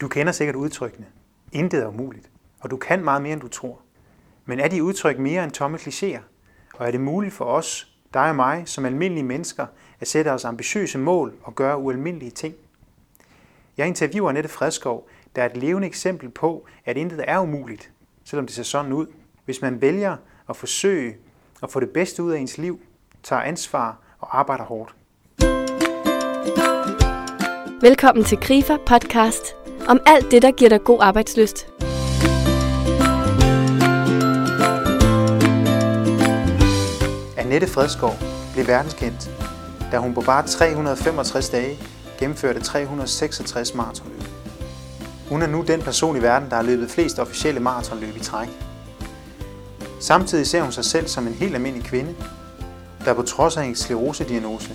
Du kender sikkert udtrykkene. Intet er umuligt, og du kan meget mere, end du tror. Men er de udtryk mere end tomme klichéer? Og er det muligt for os, dig og mig, som almindelige mennesker, at sætte os ambitiøse mål og gøre ualmindelige ting? Jeg interviewer Annette Fredskov, der er et levende eksempel på, at intet er umuligt, selvom det ser sådan ud. Hvis man vælger at forsøge at få det bedste ud af ens liv, tager ansvar og arbejder hårdt. Velkommen til Grifer podcast om alt det, der giver dig god arbejdsløst. Annette Fredskov blev verdenskendt, da hun på bare 365 dage gennemførte 366 maratonløb. Hun er nu den person i verden, der har løbet flest officielle maratonløb i træk. Samtidig ser hun sig selv som en helt almindelig kvinde, der på trods af en sklerosediagnose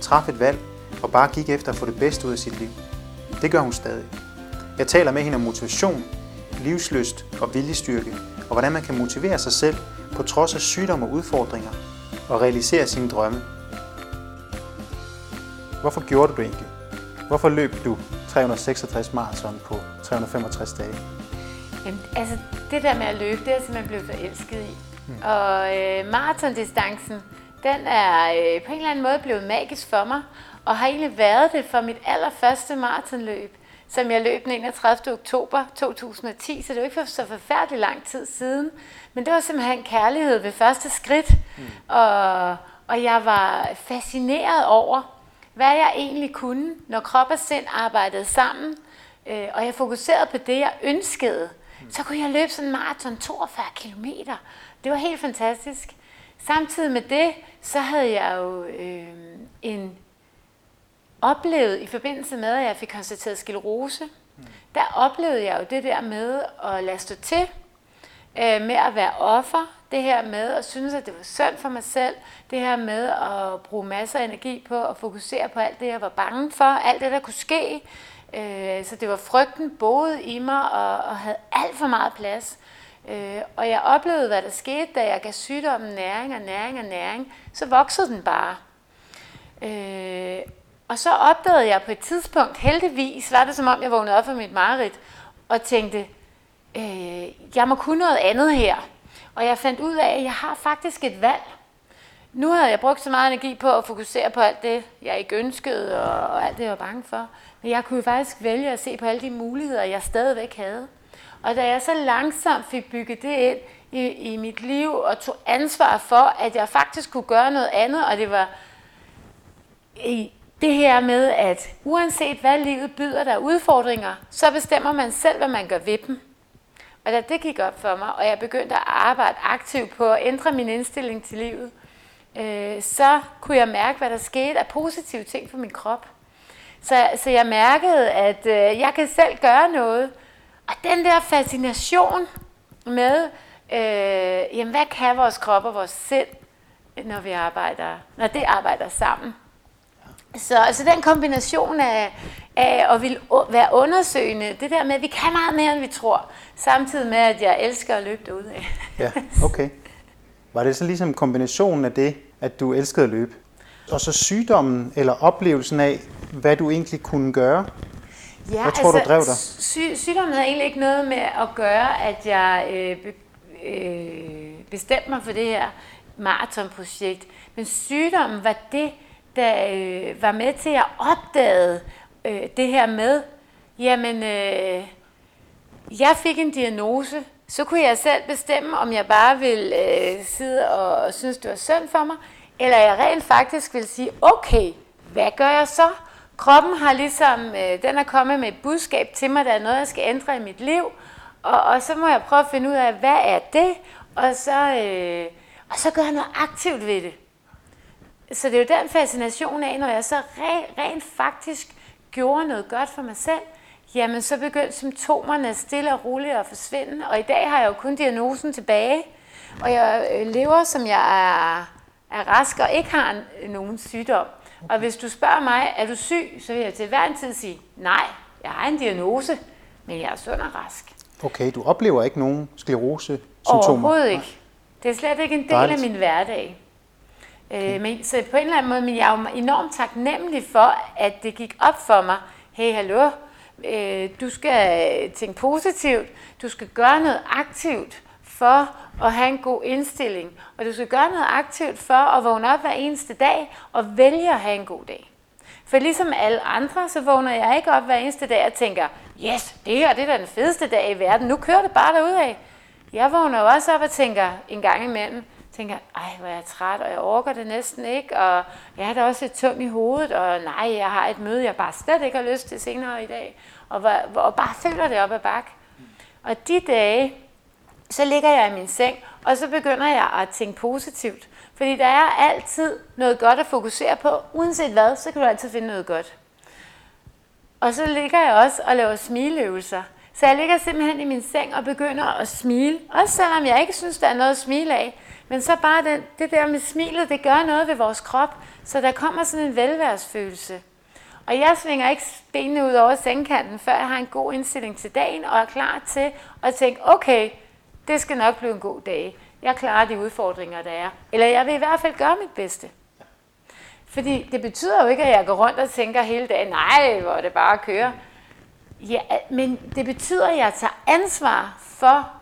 traf et valg og bare gik efter at få det bedste ud af sit liv. Det gør hun stadig. Jeg taler med hende om motivation, livsløst og viljestyrke, og hvordan man kan motivere sig selv på trods af sygdom og udfordringer, og realisere sine drømme. Hvorfor gjorde du det egentlig? Hvorfor løb du 366 maraton på 365 dage? Jamen, altså, det der med at løbe, det er jeg simpelthen blevet forelsket i. Mm. Og øh, maratondistancen, den er øh, på en eller anden måde blevet magisk for mig, og har egentlig været det for mit allerførste maratonløb, som jeg løb den 31. oktober 2010, så det er jo ikke for så forfærdelig lang tid siden. Men det var simpelthen kærlighed ved første skridt, mm. og, og jeg var fascineret over, hvad jeg egentlig kunne, når krop og sind arbejdede sammen, øh, og jeg fokuserede på det, jeg ønskede. Mm. Så kunne jeg løbe sådan en maraton 42 km. Det var helt fantastisk. Samtidig med det, så havde jeg jo øh, en oplevede i forbindelse med, at jeg fik konstateret sklerose, mm. der oplevede jeg jo det der med at lade stå til, øh, med at være offer, det her med at synes, at det var synd for mig selv, det her med at bruge masser af energi på at fokusere på alt det, jeg var bange for, alt det, der kunne ske. Øh, så det var frygten boede i mig og, og havde alt for meget plads. Øh, og jeg oplevede, hvad der skete, da jeg gav sygdommen næring og næring og næring, så voksede den bare. Øh, og så opdagede jeg på et tidspunkt, heldigvis var det som om, jeg vågnede op fra mit mareridt, og tænkte, øh, jeg må kunne noget andet her. Og jeg fandt ud af, at jeg har faktisk et valg. Nu havde jeg brugt så meget energi på at fokusere på alt det, jeg ikke ønskede, og, og alt det, jeg var bange for. Men jeg kunne faktisk vælge at se på alle de muligheder, jeg stadigvæk havde. Og da jeg så langsomt fik bygget det ind i, i mit liv, og tog ansvar for, at jeg faktisk kunne gøre noget andet, og det var i, det her med, at uanset hvad livet byder der udfordringer, så bestemmer man selv, hvad man gør ved dem. Og da det gik op for mig, og jeg begyndte at arbejde aktivt på at ændre min indstilling til livet, øh, så kunne jeg mærke, hvad der skete af positive ting for min krop. Så, så jeg mærkede, at øh, jeg kan selv gøre noget. Og den der fascination med, øh, jamen hvad kan vores krop og vores sind, når vi arbejder, når det arbejder sammen. Så altså den kombination af, af at vil være undersøgende, det der med, at vi kan meget mere, end vi tror, samtidig med, at jeg elsker at løbe derude af. ja, okay. Var det så ligesom kombinationen af det, at du elskede at løbe? Og så sygdommen eller oplevelsen af, hvad du egentlig kunne gøre? Ja, hvad tror altså, du drev dig? Sy- sygdommen havde egentlig ikke noget med at gøre, at jeg øh, be- øh, bestemte mig for det her maratonprojekt. Men sygdommen var det, der øh, var med til at opdage øh, det her med, jamen, øh, jeg fik en diagnose, så kunne jeg selv bestemme, om jeg bare ville øh, sidde og, og synes, det var synd for mig, eller jeg rent faktisk vil sige, okay, hvad gør jeg så? Kroppen har ligesom, øh, den er kommet med et budskab til mig, der er noget, jeg skal ændre i mit liv, og, og så må jeg prøve at finde ud af, hvad er det, og så, øh, og så gør jeg noget aktivt ved det. Så det er jo den fascination af, når jeg så rent, rent faktisk gjorde noget godt for mig selv, jamen så begyndte symptomerne stille og roligt at forsvinde. Og i dag har jeg jo kun diagnosen tilbage, og jeg øh, lever, som jeg er, er rask og ikke har nogen sygdom. Og hvis du spørger mig, er du syg, så vil jeg til hver en tid sige, nej, jeg har en diagnose, men jeg er sund og rask. Okay, du oplever ikke nogen sklerose-symptomer? Overhovedet ikke. Det er slet ikke en del Dejligt. af min hverdag. Okay. Øh, men, så på en eller anden måde, men jeg er jo enormt taknemmelig for, at det gik op for mig, hey, hallo, Øh, du skal tænke positivt. Du skal gøre noget aktivt for at have en god indstilling. Og du skal gøre noget aktivt for at vågne op hver eneste dag og vælge at have en god dag. For ligesom alle andre, så vågner jeg ikke op hver eneste dag og tænker, yes, det her det er da den fedeste dag i verden, nu kører det bare af. Jeg vågner jo også op og tænker en gang imellem, tænker, ej, hvor er jeg træt, og jeg orker det næsten ikke, og jeg er da også lidt tung i hovedet, og nej, jeg har et møde, jeg bare slet ikke har lyst til senere i dag, og, hvor, og bare føler det op ad bak. Og de dage, så ligger jeg i min seng, og så begynder jeg at tænke positivt. Fordi der er altid noget godt at fokusere på. Uanset hvad, så kan du altid finde noget godt. Og så ligger jeg også og laver smileøvelser. Så jeg ligger simpelthen i min seng og begynder at smile. Også selvom jeg ikke synes, der er noget at smile af. Men så bare det, det der med smilet, det gør noget ved vores krop. Så der kommer sådan en velværsfølelse. Og jeg svinger ikke benene ud over sengkanten, før jeg har en god indstilling til dagen, og er klar til at tænke, okay, det skal nok blive en god dag. Jeg klarer de udfordringer, der er. Eller jeg vil i hvert fald gøre mit bedste. Fordi det betyder jo ikke, at jeg går rundt og tænker hele dagen, nej, hvor er det bare at køre. Ja, men det betyder, at jeg tager ansvar for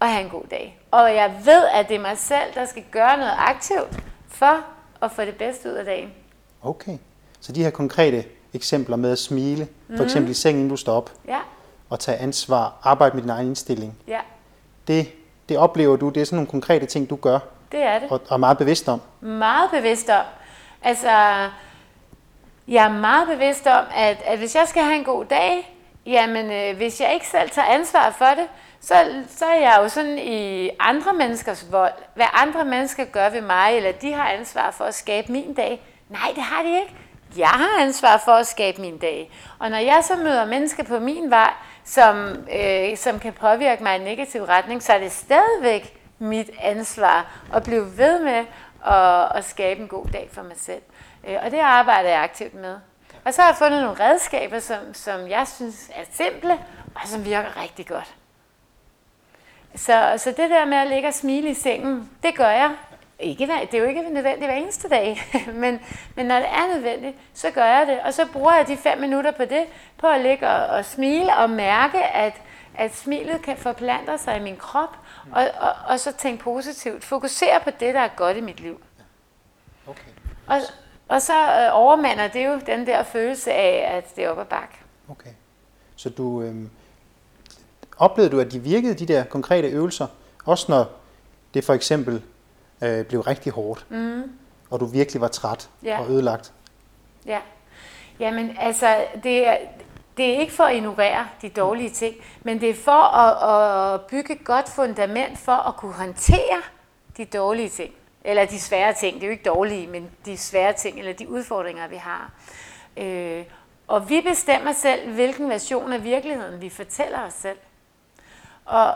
at have en god dag. Og jeg ved, at det er mig selv, der skal gøre noget aktivt for at få det bedste ud af dagen. Okay. Så de her konkrete eksempler med at smile, for eksempel i mhm. sengen, inden du står op, ja. og tage ansvar, arbejde med din egen indstilling, ja. det, det oplever du, det er sådan nogle konkrete ting, du gør, det er det. Og, og er meget bevidst om. Meget bevidst om. Altså, jeg er meget bevidst om, at, at hvis jeg skal have en god dag, jamen øh, hvis jeg ikke selv tager ansvar for det, så, så er jeg jo sådan i andre menneskers vold. Hvad andre mennesker gør ved mig, eller de har ansvar for at skabe min dag. Nej, det har de ikke. Jeg har ansvar for at skabe min dag. Og når jeg så møder mennesker på min vej, som, øh, som kan påvirke mig i en negativ retning, så er det stadigvæk mit ansvar at blive ved med at, at skabe en god dag for mig selv. Øh, og det arbejder jeg aktivt med. Og så har jeg fundet nogle redskaber, som, som jeg synes er simple, og som virker rigtig godt. Så, så det der med at ligge og smile i sengen, det gør jeg. Ikke, det er jo ikke nødvendigt hver eneste dag, men, men når det er nødvendigt, så gør jeg det. Og så bruger jeg de fem minutter på det, på at ligge og, og smile og mærke, at, at smilet kan forplante sig i min krop, og, og, og så tænke positivt. Fokusere på det, der er godt i mit liv. Okay. Og, og så øh, overmander det jo den der følelse af, at det er op ad bak. Okay. Så du øh, oplevede du, at de virkede, de der konkrete øvelser, også når det for eksempel øh, blev rigtig hårdt, mm. og du virkelig var træt ja. og ødelagt? Ja. Jamen, altså, det er, det er ikke for at ignorere de dårlige ting, men det er for at, at bygge et godt fundament for at kunne håndtere de dårlige ting. Eller de svære ting. Det er jo ikke dårlige, men de svære ting, eller de udfordringer, vi har. Øh, og vi bestemmer selv, hvilken version af virkeligheden vi fortæller os selv. Og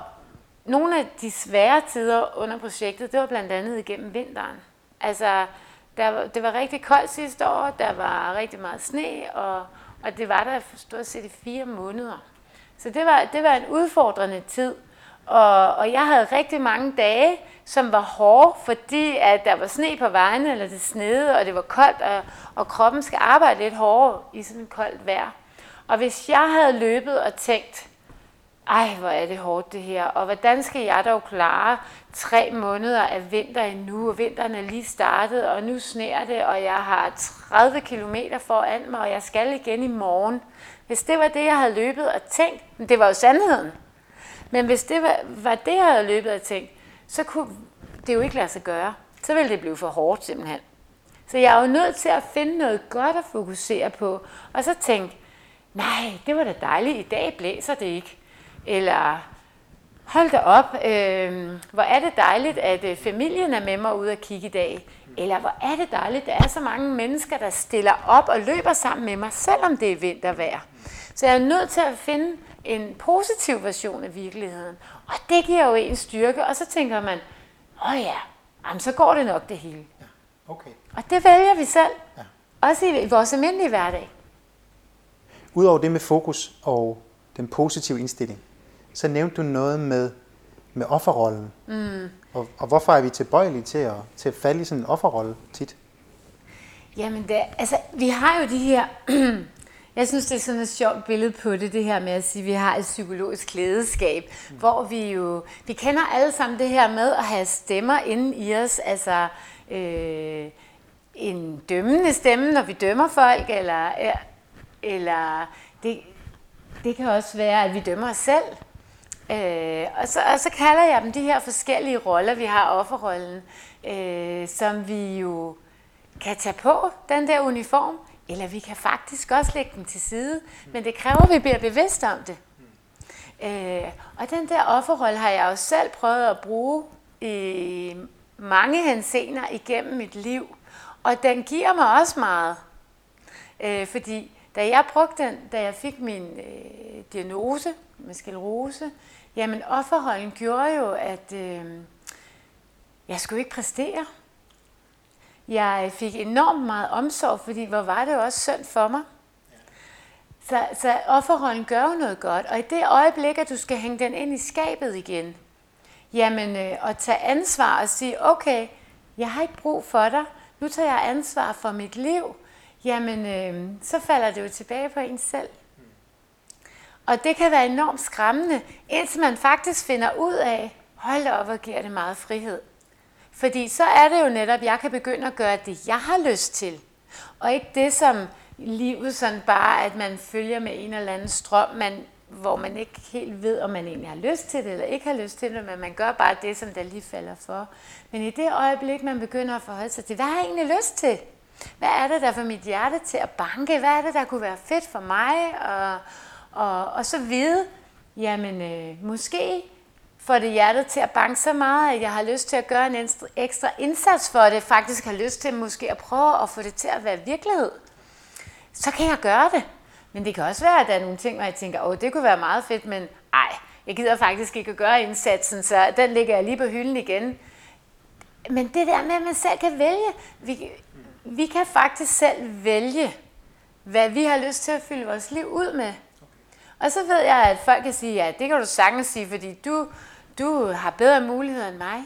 nogle af de svære tider under projektet, det var blandt andet igennem vinteren. Altså, der, det var rigtig koldt sidste år, der var rigtig meget sne, og, og det var der stort set i fire måneder. Så det var, det var en udfordrende tid. Og, og jeg havde rigtig mange dage, som var hårde, fordi at der var sne på vejene, eller det snede, og det var koldt, og, og kroppen skal arbejde lidt hårdere i sådan et koldt vejr. Og hvis jeg havde løbet og tænkt, ej, hvor er det hårdt det her, og hvordan skal jeg dog klare tre måneder af vinter endnu, og vinteren er lige startet, og nu sneer det, og jeg har 30 km foran mig, og jeg skal igen i morgen. Hvis det var det, jeg havde løbet og tænkt, men det var jo sandheden. Men hvis det var, var det, jeg havde løbet og tænkt, så kunne det jo ikke lade sig gøre. Så ville det blive for hårdt simpelthen. Så jeg er jo nødt til at finde noget godt at fokusere på, og så tænke, nej, det var da dejligt, i dag blæser det ikke. Eller hold da op, øh, hvor er det dejligt, at øh, familien er med mig ud og kigge i dag. Eller hvor er det dejligt, der er så mange mennesker, der stiller op og løber sammen med mig, selvom det er vintervejr. Så jeg er nødt til at finde en positiv version af virkeligheden. Og det giver jo en styrke, og så tænker man, åh oh ja, jamen, så går det nok det hele. Ja, okay. Og det vælger vi selv, ja. også i vores almindelige hverdag. Udover det med fokus og den positive indstilling, så nævnte du noget med, med offerrollen. Mm. Og, og hvorfor er vi tilbøjelige til at, til at falde i sådan en offerrolle tit? Jamen, det, altså, vi har jo de her Jeg synes, det er sådan et sjovt billede på det, det her med at sige, at vi har et psykologisk klædeskab, mm. hvor vi jo, vi kender alle sammen det her med at have stemmer inde i os, altså øh, en dømmende stemme, når vi dømmer folk, eller, eller det, det kan også være, at vi dømmer os selv. Øh, og, så, og så kalder jeg dem de her forskellige roller, vi har offerrollen, øh, som vi jo kan tage på, den der uniform, eller vi kan faktisk også lægge den til side, men det kræver, at vi bliver bevidste om det. Øh, og den der offerrolle har jeg jo selv prøvet at bruge i mange hensener igennem mit liv, og den giver mig også meget. Øh, fordi da jeg brugte den, da jeg fik min øh, diagnose med sklerose, jamen offerrollen gjorde jo, at øh, jeg skulle ikke præstere. Jeg fik enormt meget omsorg, fordi hvor var det også synd for mig. Så, så offerrollen gør jo noget godt, og i det øjeblik, at du skal hænge den ind i skabet igen, jamen øh, at tage ansvar og sige, okay, jeg har ikke brug for dig, nu tager jeg ansvar for mit liv, jamen øh, så falder det jo tilbage på en selv. Og det kan være enormt skræmmende, indtil man faktisk finder ud af, hold op, hvor giver det meget frihed. Fordi så er det jo netop, at jeg kan begynde at gøre det, jeg har lyst til. Og ikke det, som livet sådan bare, at man følger med en eller anden strøm, man, hvor man ikke helt ved, om man egentlig har lyst til det, eller ikke har lyst til det, men man gør bare det, som der lige falder for. Men i det øjeblik, man begynder at forholde sig til, hvad har jeg egentlig lyst til? Hvad er det, der får mit hjerte til at banke? Hvad er det, der kunne være fedt for mig? Og, og, og så vide, jamen øh, måske får det hjertet til at banke så meget, at jeg har lyst til at gøre en ekstra indsats for det, faktisk har lyst til måske at prøve at få det til at være virkelighed, så kan jeg gøre det. Men det kan også være, at der er nogle ting, hvor jeg tænker, åh, det kunne være meget fedt, men ej, jeg gider faktisk ikke at gøre indsatsen, så den ligger jeg lige på hylden igen. Men det der med, at man selv kan vælge, vi, vi kan faktisk selv vælge, hvad vi har lyst til at fylde vores liv ud med. Og så ved jeg, at folk kan sige, ja, det kan du sagtens sige, fordi du, du har bedre muligheder end mig.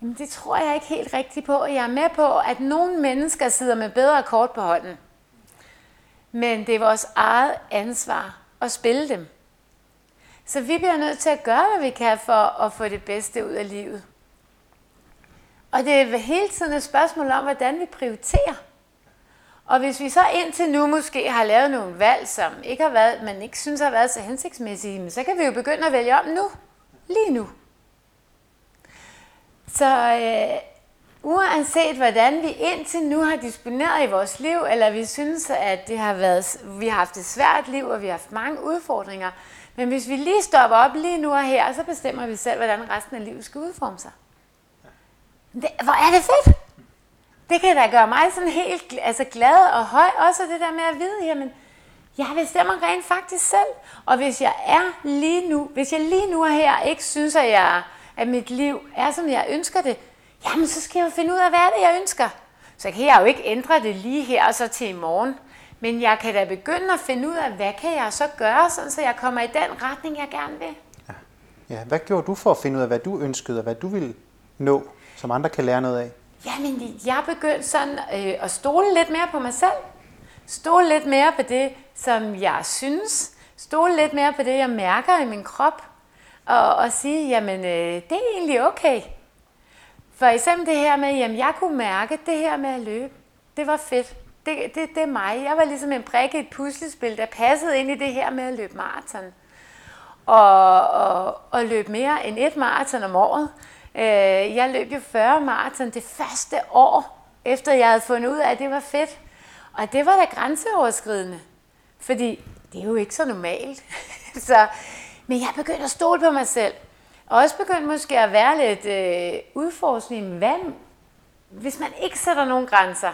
Men det tror jeg ikke helt rigtigt på. Jeg er med på, at nogle mennesker sidder med bedre kort på hånden. Men det er vores eget ansvar at spille dem. Så vi bliver nødt til at gøre, hvad vi kan for at få det bedste ud af livet. Og det er hele tiden et spørgsmål om, hvordan vi prioriterer. Og hvis vi så indtil nu måske har lavet nogle valg, som ikke har været, man ikke synes har været så hensigtsmæssige, så kan vi jo begynde at vælge om nu. Lige nu. Så øh, uanset hvordan vi indtil nu har disponeret i vores liv, eller vi synes, at det har været, vi har haft et svært liv, og vi har haft mange udfordringer, men hvis vi lige stopper op lige nu og her, så bestemmer vi selv, hvordan resten af livet skal udforme sig. Det, hvor er det fedt! Det kan da gøre mig sådan helt altså glad og høj. Også det der med at vide, jamen, jeg bestemmer rent faktisk selv. Og hvis jeg er lige nu, hvis jeg lige nu og her ikke synes, at, jeg, at mit liv er, som jeg ønsker det, jamen så skal jeg jo finde ud af, hvad er det, jeg ønsker. Så kan jeg jo ikke ændre det lige her og så til i morgen. Men jeg kan da begynde at finde ud af, hvad kan jeg så gøre, sådan, så jeg kommer i den retning, jeg gerne vil. Ja. ja. Hvad gjorde du for at finde ud af, hvad du ønskede, og hvad du ville nå, som andre kan lære noget af? Jamen, jeg begyndte sådan øh, at stole lidt mere på mig selv. Stole lidt mere på det, som jeg synes. Stole lidt mere på det, jeg mærker i min krop. Og, og sige, jamen, øh, det er egentlig okay. For eksempel det her med, jamen, jeg kunne mærke det her med at løbe. Det var fedt. Det, det, det er mig. Jeg var ligesom en brik i et puslespil, der passede ind i det her med at løbe maraton. Og, og, og løbe mere end et maraton om året. Øh, jeg løb jo 40 maraton det første år, efter jeg havde fundet ud af, at det var fedt. Og det var da grænseoverskridende, fordi det er jo ikke så normalt. så, men jeg begyndte at stole på mig selv. Og også begyndte måske at være lidt øh, udforskning. Hvad, hvis man ikke sætter nogen grænser,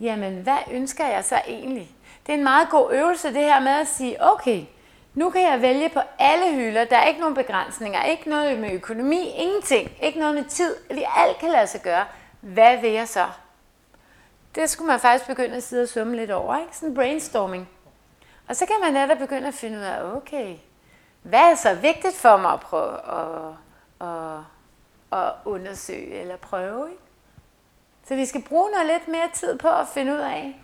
jamen hvad ønsker jeg så egentlig? Det er en meget god øvelse det her med at sige, okay, nu kan jeg vælge på alle hylder. Der er ikke nogen begrænsninger, ikke noget med økonomi, ingenting, ikke noget med tid. Alt kan lade sig gøre. Hvad vil jeg så? Det skulle man faktisk begynde at sidde og summe lidt over, ikke? Sådan brainstorming. Og så kan man netop begynde at finde ud af, okay, hvad er så vigtigt for mig at prøve at, at, at undersøge eller prøve, ikke? Så vi skal bruge noget lidt mere tid på at finde ud af,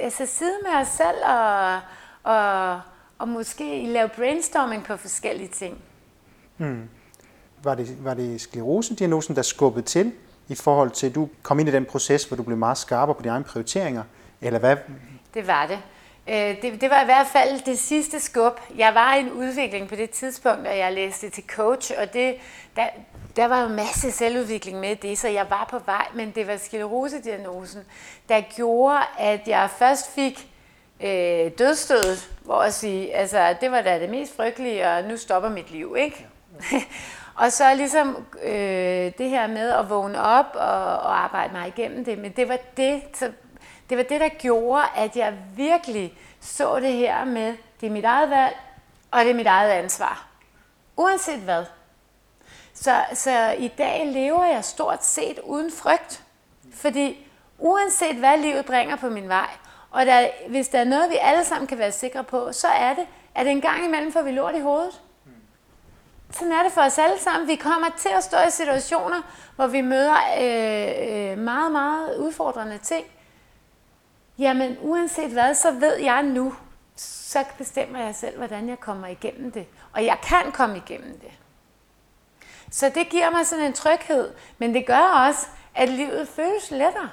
altså sidde med os selv og, og, og måske lave brainstorming på forskellige ting. Mm. Var det, var det sklerosediagnosen, der skubbede til i forhold til, at du kom ind i den proces, hvor du blev meget skarpere på dine egne prioriteringer? Eller hvad? Det var det. Øh, det, det var i hvert fald det sidste skub. Jeg var i en udvikling på det tidspunkt, da jeg læste til coach, og det, der, der var jo masse selvudvikling med det, så jeg var på vej, men det var sklerosediagnosen, der gjorde, at jeg først fik øh, dødstødet, hvor at sige, altså det var da det mest frygtelige, og nu stopper mit liv, ikke? og så ligesom øh, det her med at vågne op og, og arbejde mig igennem det, men det var det, så det var det, der gjorde, at jeg virkelig så det her med, det er mit eget valg, og det er mit eget ansvar. Uanset hvad. Så, så i dag lever jeg stort set uden frygt. Fordi uanset hvad livet bringer på min vej, og der, hvis der er noget, vi alle sammen kan være sikre på, så er det, at en gang imellem får vi lort i hovedet. Sådan er det for os alle sammen. Vi kommer til at stå i situationer, hvor vi møder øh, øh, meget, meget udfordrende ting. Jamen, uanset hvad, så ved jeg nu, så bestemmer jeg selv, hvordan jeg kommer igennem det. Og jeg kan komme igennem det. Så det giver mig sådan en tryghed, men det gør også, at livet føles lettere.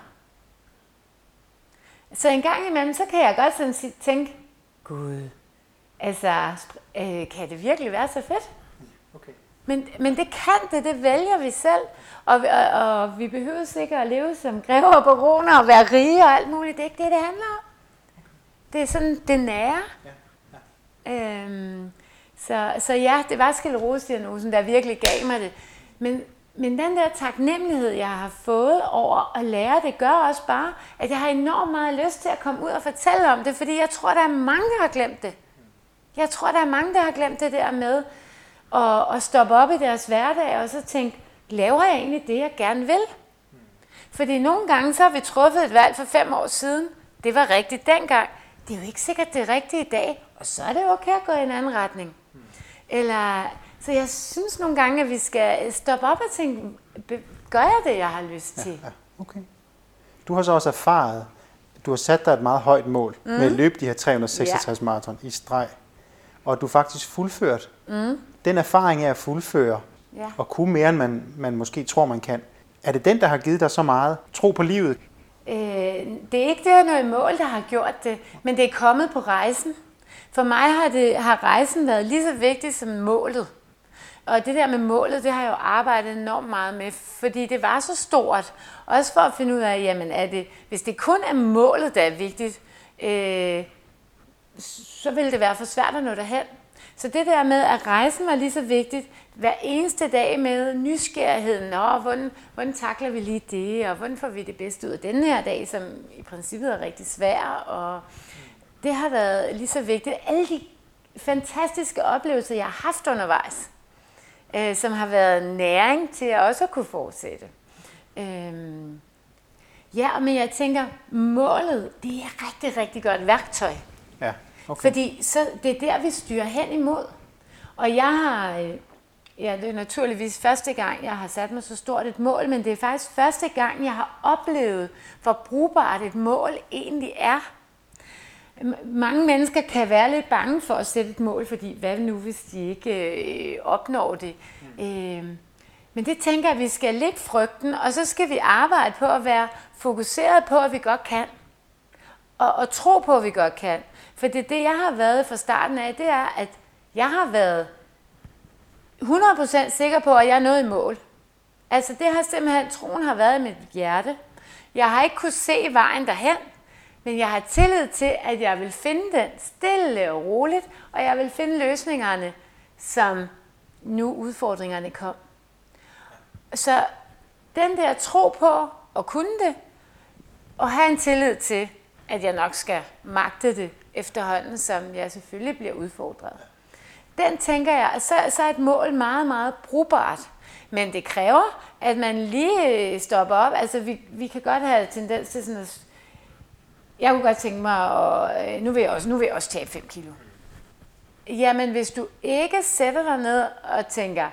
Så en gang imellem, så kan jeg godt sådan tænke, Gud, altså, øh, kan det virkelig være så fedt? Okay. Men, men det kan det, det vælger vi selv. Og, og, og vi behøver sikkert at leve som grever og baroner og være rige og alt muligt. Det er ikke det, det handler om. Det er sådan det nære. Ja. Ja. Øhm, så, så ja, det var sklerosediagnosen, der virkelig gav mig det. Men, men den der taknemmelighed, jeg har fået over at lære det, gør også bare, at jeg har enormt meget lyst til at komme ud og fortælle om det, fordi jeg tror, der er mange, der har glemt det. Jeg tror, der er mange, der har glemt det der med at, at stoppe op i deres hverdag og så tænke, laver jeg egentlig det, jeg gerne vil? Fordi nogle gange så har vi truffet et valg for fem år siden. Det var rigtigt dengang. Det er jo ikke sikkert, det er rigtigt i dag. Og så er det okay at gå i en anden retning. Eller, så jeg synes nogle gange, at vi skal stoppe op og tænke, gør jeg det, jeg har lyst til? Ja. Okay. Du har så også erfaret, du har sat dig et meget højt mål mm. med at løbe de her 366 ja. maraton i streg, og du faktisk fuldført. Mm. Den erfaring af at fuldføre, ja. og kunne mere, end man, man måske tror, man kan, er det den, der har givet dig så meget tro på livet? Øh, det er ikke det her noget mål, der har gjort det, men det er kommet på rejsen. For mig har, det, har rejsen været lige så vigtig som målet. Og det der med målet, det har jeg jo arbejdet enormt meget med, fordi det var så stort. Også for at finde ud af, jamen er det, hvis det kun er målet, der er vigtigt, øh, så vil det være for svært at nå derhen. Så det der med, at rejsen var lige så vigtigt, hver eneste dag med nysgerrigheden, og hvordan, hvordan takler vi lige det, og hvordan får vi det bedste ud af den her dag, som i princippet er rigtig svær, og det har været lige så vigtigt. Alle de fantastiske oplevelser, jeg har haft undervejs, øh, som har været næring til at også kunne fortsætte. Øh, ja, men jeg tænker, målet, det er rigtig, rigtig godt værktøj. Ja, okay. Fordi så, det er der, vi styrer hen imod. Og jeg har, øh, ja, det er naturligvis første gang, jeg har sat mig så stort et mål, men det er faktisk første gang, jeg har oplevet, hvor brugbart et mål egentlig er. Mange mennesker kan være lidt bange for at sætte et mål, fordi hvad nu, hvis de ikke øh, opnår det? Mm. Øh, men det tænker jeg, at vi skal lægge frygten, og så skal vi arbejde på at være fokuseret på, at vi godt kan. Og, og tro på, at vi godt kan. For det, det, jeg har været fra starten af, det er, at jeg har været 100% sikker på, at jeg er nået i mål. Altså det har simpelthen, troen har været i mit hjerte. Jeg har ikke kunne se vejen derhen, men jeg har tillid til, at jeg vil finde den stille og roligt, og jeg vil finde løsningerne, som nu udfordringerne kom. Så den der tro på at kunne det, og have en tillid til, at jeg nok skal magte det efterhånden, som jeg selvfølgelig bliver udfordret. Den tænker jeg, så, så er et mål meget, meget brugbart. Men det kræver, at man lige stopper op. Altså, vi, vi kan godt have tendens til sådan at jeg kunne godt tænke mig, at øh, nu vil jeg også, nu vil jeg også tage 5 kilo. Jamen, hvis du ikke sætter dig ned og tænker,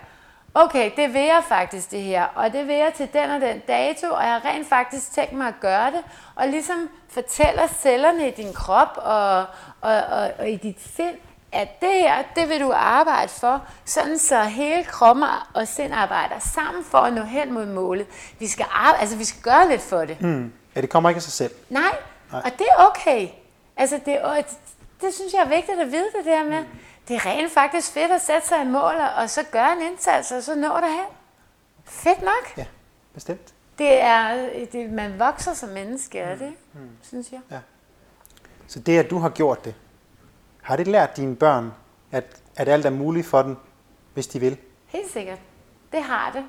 okay, det vil jeg faktisk det her, og det vil jeg til den og den dato, og jeg har rent faktisk tænkt mig at gøre det, og ligesom fortæller cellerne i din krop og, og, og, og i dit sind, at det her, det vil du arbejde for, sådan så hele kroppen og sind arbejder sammen for at nå hen mod målet. Vi skal, arbejde, altså, vi skal gøre lidt for det. Mm. Ja, det kommer ikke af sig selv. Nej, Nej. og det er okay. Altså, det, og det, det synes jeg er vigtigt at vide det der med. Mm. Det er rent faktisk fedt at sætte sig i mål, og så gøre en indsats, og så nå derhen. Fedt nok. Ja, bestemt. Det er, det, man vokser som menneske, er det, mm. synes jeg. Ja. Så det, at du har gjort det, har det lært dine børn, at, at alt er muligt for dem, hvis de vil? Helt sikkert. Det har det.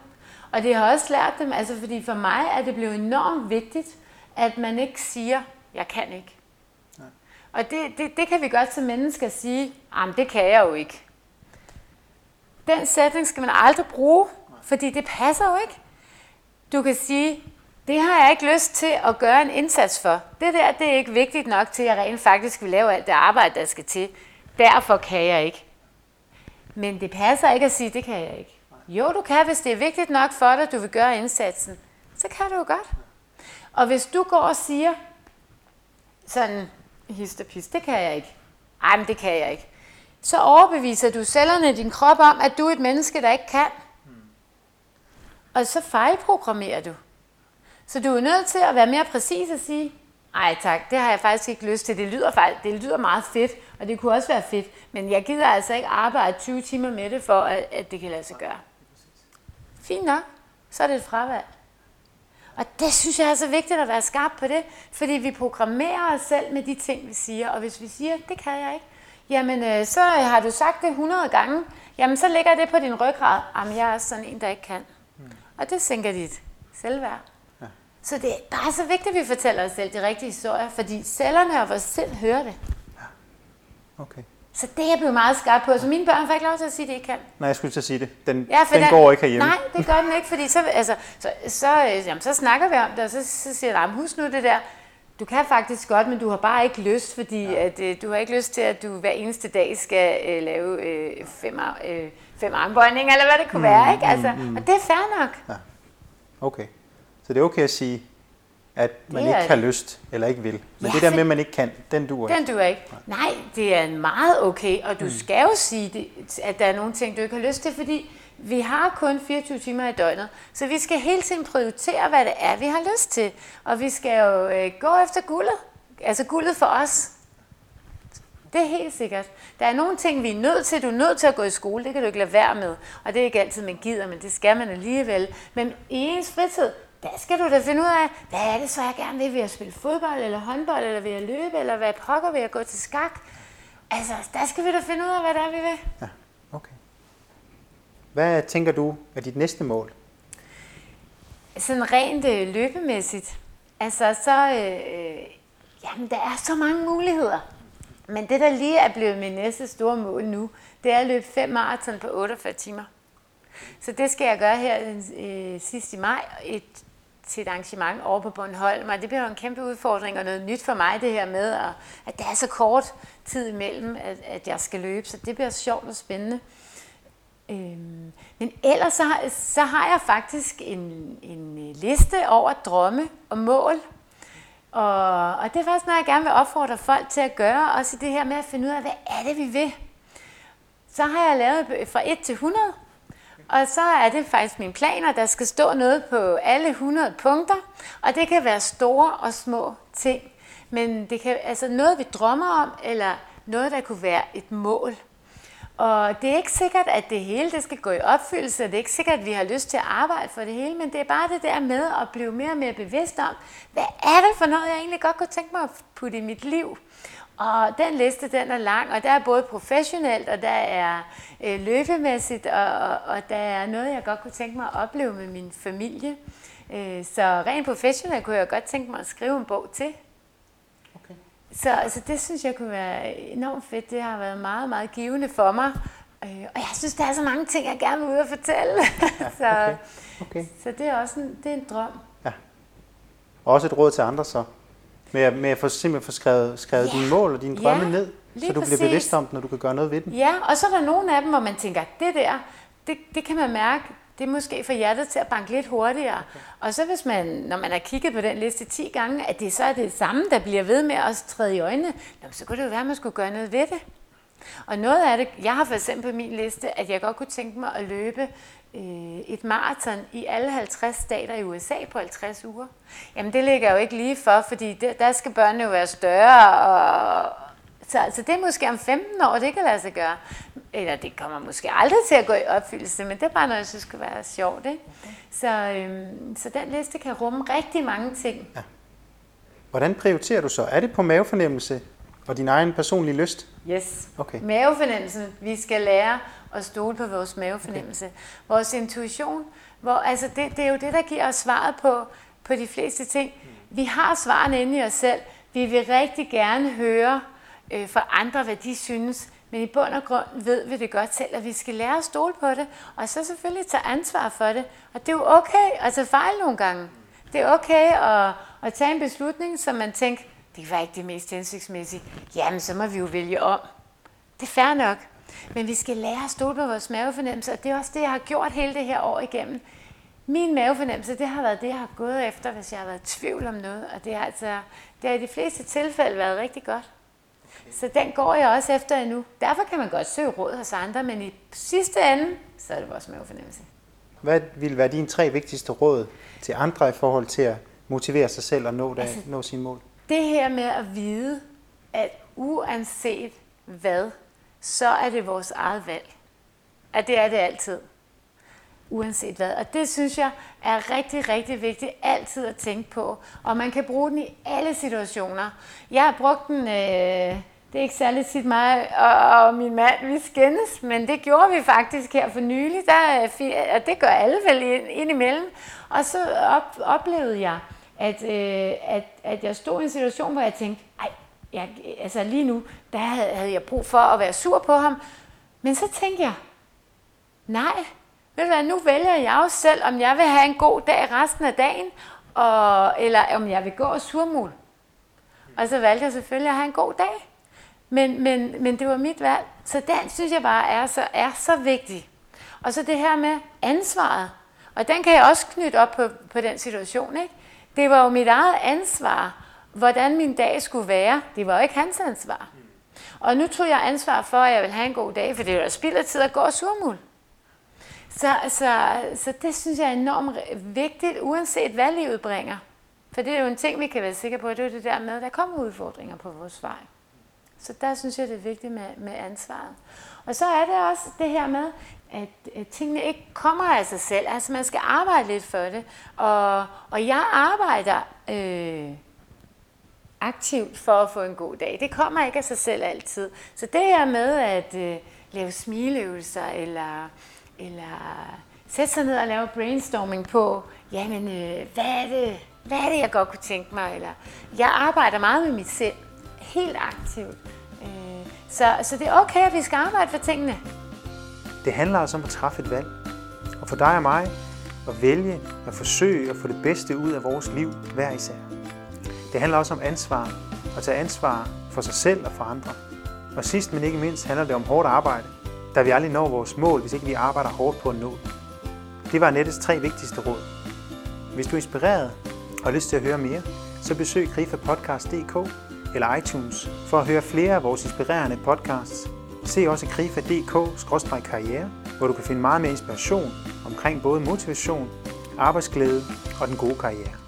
Og det har også lært dem, altså fordi for mig er det blevet enormt vigtigt, at man ikke siger, jeg kan ikke. Nej. Og det, det, det kan vi godt som mennesker sige, men det kan jeg jo ikke. Den sætning skal man aldrig bruge, fordi det passer jo ikke. Du kan sige, det har jeg ikke lyst til at gøre en indsats for. Det der, det er ikke vigtigt nok til, at jeg rent faktisk vil lave alt det arbejde, der skal til. Derfor kan jeg ikke. Men det passer ikke at sige, det kan jeg ikke. Jo, du kan, hvis det er vigtigt nok for dig, at du vil gøre indsatsen. Så kan du jo godt. Og hvis du går og siger, sådan, histopis, det kan jeg ikke. Ej, men det kan jeg ikke. Så overbeviser du cellerne i din krop om, at du er et menneske, der ikke kan. Og så fejlprogrammerer du. Så du er nødt til at være mere præcis og sige, ej tak, det har jeg faktisk ikke lyst til. Det lyder, faktisk, det lyder meget fedt, og det kunne også være fedt, men jeg gider altså ikke arbejde 20 timer med det, for at, at det kan lade sig gøre. Fint nok, så er det et fravalg. Og det synes jeg er så vigtigt at være skarp på det, fordi vi programmerer os selv med de ting, vi siger. Og hvis vi siger, det kan jeg ikke, jamen øh, så har du sagt det 100 gange, jamen så ligger det på din ryggrad, jamen jeg er sådan en, der ikke kan. Mm. Og det sænker dit selvværd. Ja. Så det er bare så vigtigt, at vi fortæller os selv de rigtige historier, fordi cellerne og vores sind hører det. Ja. Okay. Så det er jeg blevet meget skarp på. Så mine børn får ikke lov til at sige, at de ikke kan. Nej, jeg skulle til at sige det. Den, ja, den, den går ikke herhjemme. Nej, det gør den ikke, fordi så, altså, så, så, jamen, så snakker vi om det, og så, så siger jeg, husk nu det der, du kan faktisk godt, men du har bare ikke lyst, fordi ja. at, øh, du har ikke lyst til, at du hver eneste dag skal øh, lave øh, fem, øh, fem armbøjninger, eller hvad det kunne mm, være. Ikke? Altså, mm, mm. Og det er fair nok. Ja. Okay. Så det er okay at sige, at man det er, ikke har lyst eller ikke vil. Men ja, det der med, at man ikke kan, den duer ikke. Den duer ikke. Nej, det er meget okay, og du mm. skal jo sige, det, at der er nogle ting, du ikke har lyst til, fordi vi har kun 24 timer i døgnet, så vi skal hele tiden prioritere, hvad det er, vi har lyst til. Og vi skal jo øh, gå efter guldet. Altså guldet for os. Det er helt sikkert. Der er nogle ting, vi er nødt til. Du er nødt til at gå i skole. Det kan du ikke lade være med. Og det er ikke altid, man gider, men det skal man alligevel. Men i ens fritid, der skal du da finde ud af, hvad er det så, jeg gerne vil? Vil jeg spille fodbold, eller håndbold, eller vil jeg løbe, eller hvad pokker vil jeg gå til skak? Altså, der skal vi da finde ud af, hvad det er, vi vil. Ja, okay. Hvad tænker du er dit næste mål? Sådan rent øh, løbemæssigt. Altså, så... Øh, jamen, der er så mange muligheder. Men det, der lige er blevet min næste store mål nu, det er at løbe 5 maraton på 48 timer. Så det skal jeg gøre her øh, sidst i maj, et, til et arrangement over på Bornholm, og det bliver en kæmpe udfordring og noget nyt for mig, det her med, at, at der er så kort tid imellem, at, at jeg skal løbe, så det bliver sjovt og spændende. Øhm, men ellers så, så har jeg faktisk en, en øh, liste over drømme og mål, og, og det er faktisk noget, jeg gerne vil opfordre folk til at gøre, også det her med at finde ud af, hvad er det, vi vil. Så har jeg lavet fra 1 til 100, og så er det faktisk mine planer, der skal stå noget på alle 100 punkter, og det kan være store og små ting. Men det kan altså noget, vi drømmer om, eller noget, der kunne være et mål. Og det er ikke sikkert, at det hele det skal gå i opfyldelse, det er ikke sikkert, at vi har lyst til at arbejde for det hele, men det er bare det der med at blive mere og mere bevidst om, hvad er det for noget, jeg egentlig godt kunne tænke mig at putte i mit liv. Og den liste, den er lang, og der er både professionelt, og der er øh, løbemæssigt, og, og, og der er noget, jeg godt kunne tænke mig at opleve med min familie. Øh, så rent professionelt kunne jeg godt tænke mig at skrive en bog til. Okay. Så altså, det synes jeg kunne være enormt fedt. Det har været meget, meget givende for mig. Øh, og jeg synes, der er så mange ting, jeg gerne vil ud og fortælle. Ja, så, okay. Okay. så det er også en, det er en drøm. Ja. Og også et råd til andre så med at, med at få, simpelthen få skrevet, skrevet ja. dine mål og dine drømme ja, ned, så du præcis. bliver bevidst om når du kan gøre noget ved dem. Ja, og så er der nogle af dem, hvor man tænker, det der, det, det kan man mærke, det er måske for hjertet til at banke lidt hurtigere. Okay. Og så hvis man, når man har kigget på den liste 10 gange, at det så er det samme, der bliver ved med at træde i øjnene, så kunne det jo være, at man skulle gøre noget ved det. Og noget af det, jeg har for eksempel på min liste, at jeg godt kunne tænke mig at løbe øh, et maraton i alle 50 stater i USA på 50 uger. Jamen det ligger jo ikke lige for, fordi det, der skal børnene jo være større, og, så altså, det er måske om 15 år, det kan lade sig gøre. Eller det kommer måske aldrig til at gå i opfyldelse, men det er bare noget, jeg synes kunne være sjovt. Ikke? Så, øhm, så den liste kan rumme rigtig mange ting. Ja. Hvordan prioriterer du så? Er det på mavefornemmelse og din egen personlige lyst? Yes. Okay. Mavefornemmelsen. Vi skal lære at stole på vores mavefornemmelse. Okay. Vores intuition. Hvor, altså det, det er jo det, der giver os svaret på, på de fleste ting. Vi har svarene inde i os selv. Vi vil rigtig gerne høre øh, fra andre, hvad de synes. Men i bund og grund ved vi det godt selv, at vi skal lære at stole på det, og så selvfølgelig tage ansvar for det. Og det er jo okay at tage fejl nogle gange. Det er okay at, at tage en beslutning, som man tænker, det var ikke det mest hensigtsmæssige. Jamen, så må vi jo vælge om. Det er fair nok. Men vi skal lære at stole på vores mavefornemmelse, og det er også det, jeg har gjort hele det her år igennem. Min mavefornemmelse, det har været det, jeg har gået efter, hvis jeg har været i tvivl om noget, og det har, altså, det har i de fleste tilfælde været rigtig godt. Så den går jeg også efter endnu. Derfor kan man godt søge råd hos andre, men i sidste ende, så er det vores mavefornemmelse. Hvad vil være dine tre vigtigste råd til andre i forhold til at motivere sig selv og nå, der, altså, nå sine mål? Det her med at vide, at uanset hvad, så er det vores eget valg. At det er det altid. Uanset hvad. Og det synes jeg er rigtig, rigtig vigtigt altid at tænke på. Og man kan bruge den i alle situationer. Jeg har brugt den, øh, det er ikke særlig tit mig og, og min mand, vi skændes, men det gjorde vi faktisk her for nylig. Der, øh, og det gør alle vel ind, indimellem. Og så op, oplevede jeg, at, øh, at, at jeg stod i en situation, hvor jeg tænkte, ej, jeg, altså lige nu, der havde jeg brug for at være sur på ham. Men så tænkte jeg, nej, ved du hvad, nu vælger jeg jo selv, om jeg vil have en god dag resten af dagen, og, eller om jeg vil gå og surmul. Og så valgte jeg selvfølgelig at have en god dag. Men, men, men det var mit valg. Så den synes jeg bare er så, er så vigtig. Og så det her med ansvaret. Og den kan jeg også knytte op på, på den situation. Ikke? Det var jo mit eget ansvar, hvordan min dag skulle være. Det var jo ikke hans ansvar. Og nu tog jeg ansvar for, at jeg ville have en god dag, for det var spild af tid at gå og surmul. Så, så, så det synes jeg er enormt vigtigt, uanset hvad livet bringer. For det er jo en ting, vi kan være sikre på, det er det der med, at der kommer udfordringer på vores vej. Så der synes jeg, det er vigtigt med, med ansvaret. Og så er det også det her med, at, at tingene ikke kommer af sig selv. Altså man skal arbejde lidt for det. Og, og jeg arbejder øh, aktivt for at få en god dag. Det kommer ikke af sig selv altid. Så det her med at øh, lave smileøvelser, eller, eller sætte sig ned og lave brainstorming på, jamen øh, hvad, er det, hvad er det, jeg godt kunne tænke mig? Eller, jeg arbejder meget med mit selv, helt aktivt. Øh, så, så det er okay, at vi skal arbejde for tingene. Det handler altså om at træffe et valg. Og for dig og mig at vælge at forsøge at få det bedste ud af vores liv hver især. Det handler også om ansvar. At tage ansvar for sig selv og for andre. Og sidst men ikke mindst handler det om hårdt arbejde, da vi aldrig når vores mål, hvis ikke vi arbejder hårdt på at nå det. Det var Nettes tre vigtigste råd. Hvis du er inspireret og har lyst til at høre mere, så besøg grifapodcast.dk eller iTunes for at høre flere af vores inspirerende podcasts. Se også grifa.dk-karriere, hvor du kan finde meget mere inspiration omkring både motivation, arbejdsglæde og den gode karriere.